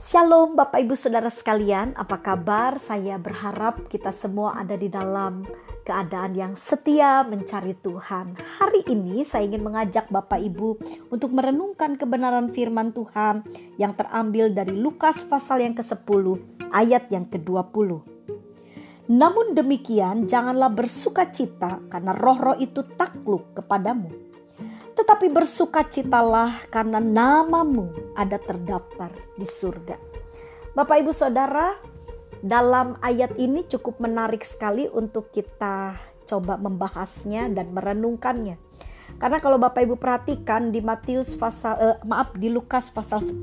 Shalom Bapak Ibu Saudara sekalian, apa kabar? Saya berharap kita semua ada di dalam keadaan yang setia mencari Tuhan. Hari ini saya ingin mengajak Bapak Ibu untuk merenungkan kebenaran firman Tuhan yang terambil dari Lukas pasal yang ke-10 ayat yang ke-20. Namun demikian janganlah bersuka cita karena roh-roh itu takluk kepadamu tetapi bersukacitalah karena namamu ada terdaftar di surga. Bapak Ibu Saudara, dalam ayat ini cukup menarik sekali untuk kita coba membahasnya dan merenungkannya. Karena kalau Bapak Ibu perhatikan di Matius pasal eh, maaf di Lukas pasal 10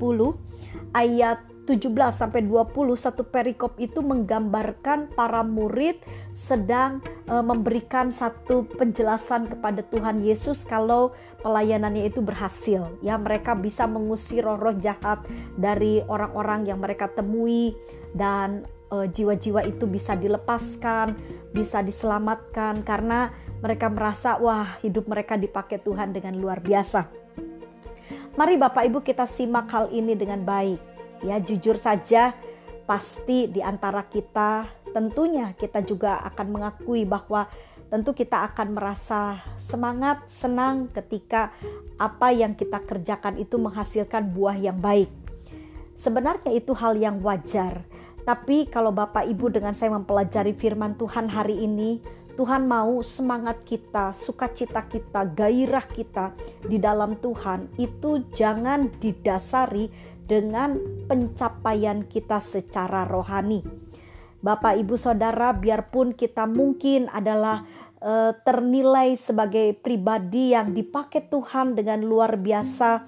ayat 17 sampai 20 satu perikop itu menggambarkan para murid sedang e, memberikan satu penjelasan kepada Tuhan Yesus kalau pelayanannya itu berhasil ya mereka bisa mengusir roh-roh jahat dari orang-orang yang mereka temui dan e, jiwa-jiwa itu bisa dilepaskan, bisa diselamatkan karena mereka merasa wah hidup mereka dipakai Tuhan dengan luar biasa. Mari Bapak Ibu kita simak hal ini dengan baik Ya, jujur saja pasti di antara kita tentunya kita juga akan mengakui bahwa tentu kita akan merasa semangat, senang ketika apa yang kita kerjakan itu menghasilkan buah yang baik. Sebenarnya itu hal yang wajar. Tapi kalau Bapak Ibu dengan saya mempelajari firman Tuhan hari ini, Tuhan mau semangat kita, sukacita kita, gairah kita di dalam Tuhan itu jangan didasari dengan pencapaian kita secara rohani. Bapak, ibu, saudara, biarpun kita mungkin adalah e, ternilai sebagai pribadi yang dipakai Tuhan dengan luar biasa,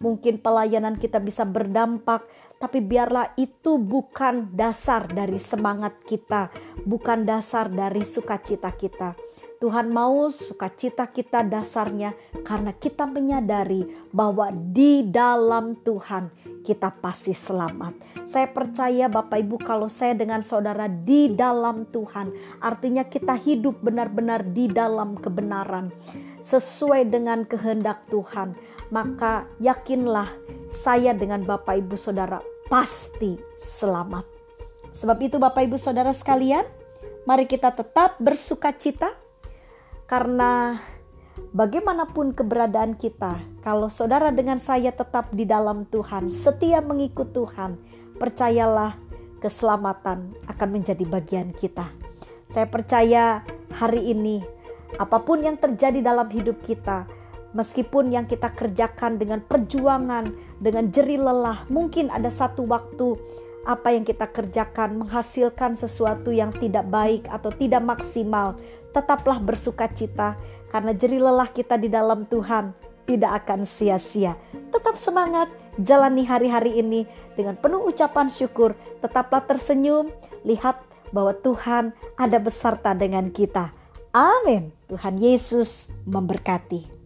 mungkin pelayanan kita bisa berdampak, tapi biarlah itu bukan dasar dari semangat kita, bukan dasar dari sukacita kita. Tuhan mau sukacita kita dasarnya karena kita menyadari bahwa di dalam Tuhan kita pasti selamat. Saya percaya Bapak Ibu kalau saya dengan saudara di dalam Tuhan artinya kita hidup benar-benar di dalam kebenaran sesuai dengan kehendak Tuhan. Maka yakinlah saya dengan Bapak Ibu Saudara pasti selamat. Sebab itu Bapak Ibu Saudara sekalian, mari kita tetap bersuka cita karena bagaimanapun keberadaan kita, kalau saudara dengan saya tetap di dalam Tuhan, setia mengikut Tuhan, percayalah keselamatan akan menjadi bagian kita. Saya percaya hari ini apa pun yang terjadi dalam hidup kita, meskipun yang kita kerjakan dengan perjuangan, dengan jeri lelah, mungkin ada satu waktu apa yang kita kerjakan menghasilkan sesuatu yang tidak baik atau tidak maksimal, tetaplah bersuka cita karena jeri lelah kita di dalam Tuhan tidak akan sia-sia. Tetap semangat, jalani hari-hari ini dengan penuh ucapan syukur. Tetaplah tersenyum, lihat bahwa Tuhan ada beserta dengan kita. Amin. Tuhan Yesus memberkati.